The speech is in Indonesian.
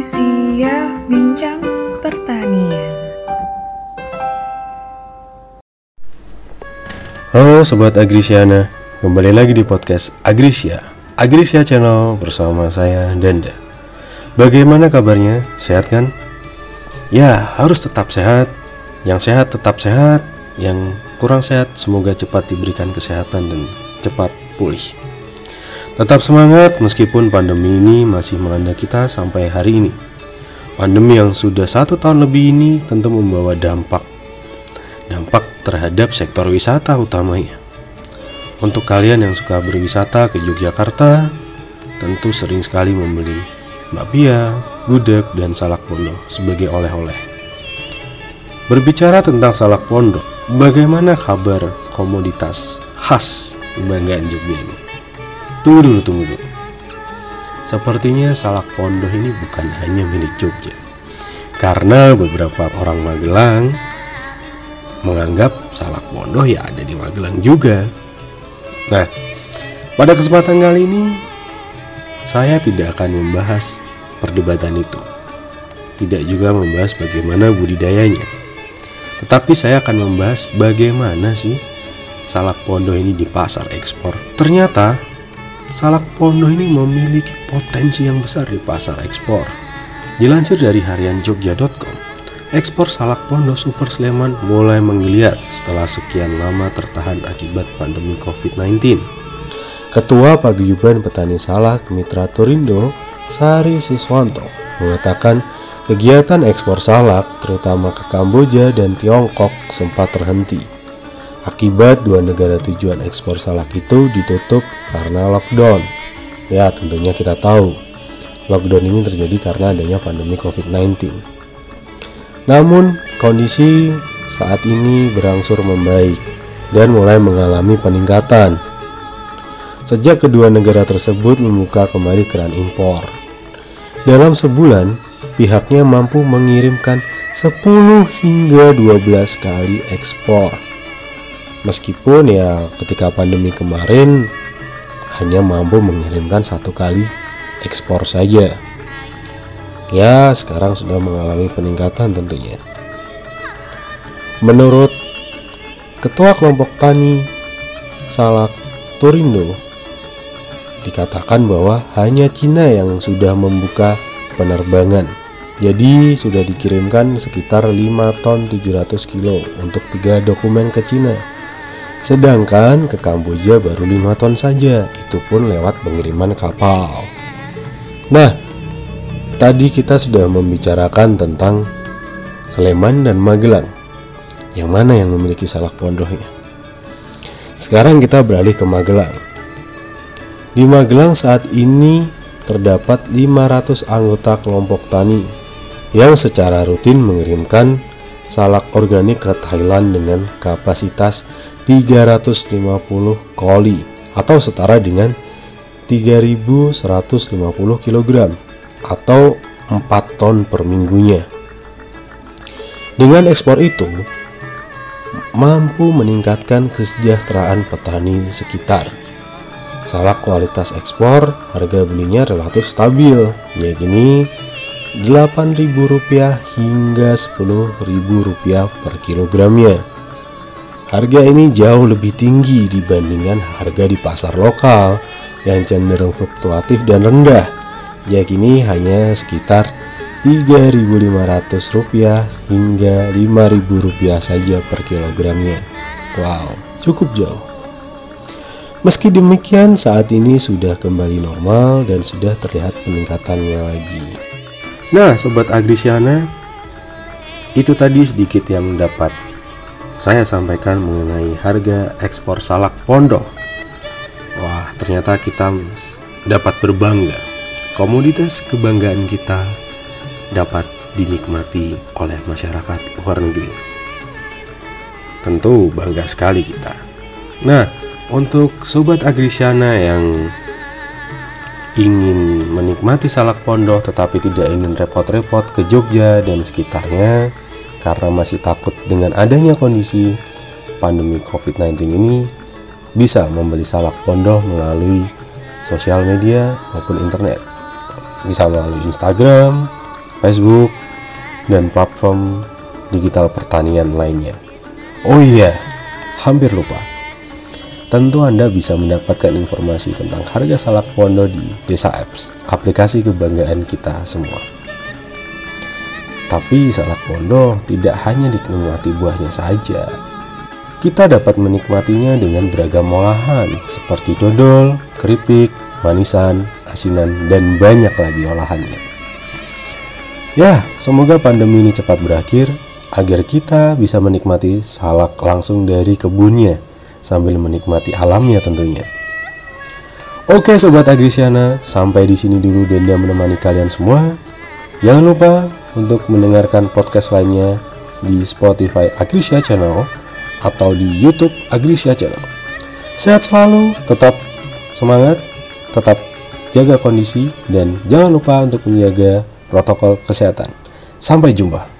Agrisia Bincang Pertanian. Halo Sobat Agrisiana, kembali lagi di podcast Agrisia Agrisia Channel bersama saya Danda Bagaimana kabarnya? Sehat kan? Ya, harus tetap sehat Yang sehat tetap sehat Yang kurang sehat semoga cepat diberikan kesehatan dan cepat pulih Tetap semangat meskipun pandemi ini masih melanda kita sampai hari ini Pandemi yang sudah satu tahun lebih ini tentu membawa dampak dampak terhadap sektor wisata utamanya. Untuk kalian yang suka berwisata ke Yogyakarta, tentu sering sekali membeli bakpia, gudeg, dan salak pondok sebagai oleh-oleh. Berbicara tentang salak pondok, bagaimana kabar komoditas khas kebanggaan Jogja ini? Tunggu dulu, tunggu dulu. Sepertinya salak pondok ini bukan hanya milik Jogja. Karena beberapa orang Magelang menganggap salak pondok ya ada di Magelang juga. Nah, pada kesempatan kali ini saya tidak akan membahas perdebatan itu. Tidak juga membahas bagaimana budidayanya. Tetapi saya akan membahas bagaimana sih salak pondok ini di pasar ekspor. Ternyata salak pondok ini memiliki potensi yang besar di pasar ekspor. Dilansir dari harian jogja.com, ekspor salak pondok Super Sleman mulai menggeliat setelah sekian lama tertahan akibat pandemi COVID-19. Ketua Paguyuban Petani Salak Mitra Torindo, Sari Siswanto, mengatakan kegiatan ekspor salak terutama ke Kamboja dan Tiongkok sempat terhenti. Akibat dua negara tujuan ekspor salak itu ditutup karena lockdown. Ya, tentunya kita tahu, lockdown ini terjadi karena adanya pandemi COVID-19. Namun, kondisi saat ini berangsur membaik dan mulai mengalami peningkatan. Sejak kedua negara tersebut membuka kembali keran impor. Dalam sebulan, pihaknya mampu mengirimkan 10 hingga 12 kali ekspor. Meskipun ya ketika pandemi kemarin hanya mampu mengirimkan satu kali ekspor saja. Ya, sekarang sudah mengalami peningkatan tentunya. Menurut Ketua Kelompok Tani Salak Turindo, dikatakan bahwa hanya Cina yang sudah membuka penerbangan. Jadi sudah dikirimkan sekitar 5 ton 700 kilo untuk tiga dokumen ke Cina. Sedangkan ke Kamboja baru 5 ton saja, itu pun lewat pengiriman kapal. Nah, tadi kita sudah membicarakan tentang Sleman dan Magelang. Yang mana yang memiliki salak pondoknya? Sekarang kita beralih ke Magelang. Di Magelang saat ini terdapat 500 anggota kelompok tani yang secara rutin mengirimkan salak organik ke Thailand dengan kapasitas 350 koli atau setara dengan 3150 kg atau 4 ton per minggunya. Dengan ekspor itu mampu meningkatkan kesejahteraan petani sekitar. Salak kualitas ekspor harga belinya relatif stabil, yakni Rp8.000 hingga Rp10.000 per kilogramnya. Harga ini jauh lebih tinggi dibandingkan harga di pasar lokal yang cenderung fluktuatif dan rendah, yakni hanya sekitar Rp3.500 hingga Rp5.000 saja per kilogramnya. Wow, cukup jauh. Meski demikian, saat ini sudah kembali normal dan sudah terlihat peningkatannya lagi. Nah, sobat Agrisiana, itu tadi sedikit yang dapat saya sampaikan mengenai harga ekspor salak pondok. Wah, ternyata kita dapat berbangga. Komoditas kebanggaan kita dapat dinikmati oleh masyarakat luar negeri. Tentu bangga sekali kita. Nah, untuk sobat Agrisiana yang ingin menikmati salak pondok tetapi tidak ingin repot-repot ke Jogja dan sekitarnya karena masih takut dengan adanya kondisi pandemi COVID-19 ini bisa membeli salak pondok melalui sosial media maupun internet bisa melalui Instagram, Facebook, dan platform digital pertanian lainnya. Oh iya, hampir lupa. Tentu Anda bisa mendapatkan informasi tentang harga salak pondo di Desa Apps, aplikasi kebanggaan kita semua. Tapi salak pondo tidak hanya dinikmati buahnya saja. Kita dapat menikmatinya dengan beragam olahan seperti dodol, keripik, manisan, asinan, dan banyak lagi olahannya. Ya, semoga pandemi ini cepat berakhir agar kita bisa menikmati salak langsung dari kebunnya sambil menikmati alamnya tentunya. Oke sobat Agrisiana, sampai di sini dulu Denda menemani kalian semua. Jangan lupa untuk mendengarkan podcast lainnya di Spotify Agrisia Channel atau di YouTube Agrisia Channel. Sehat selalu, tetap semangat, tetap jaga kondisi dan jangan lupa untuk menjaga protokol kesehatan. Sampai jumpa.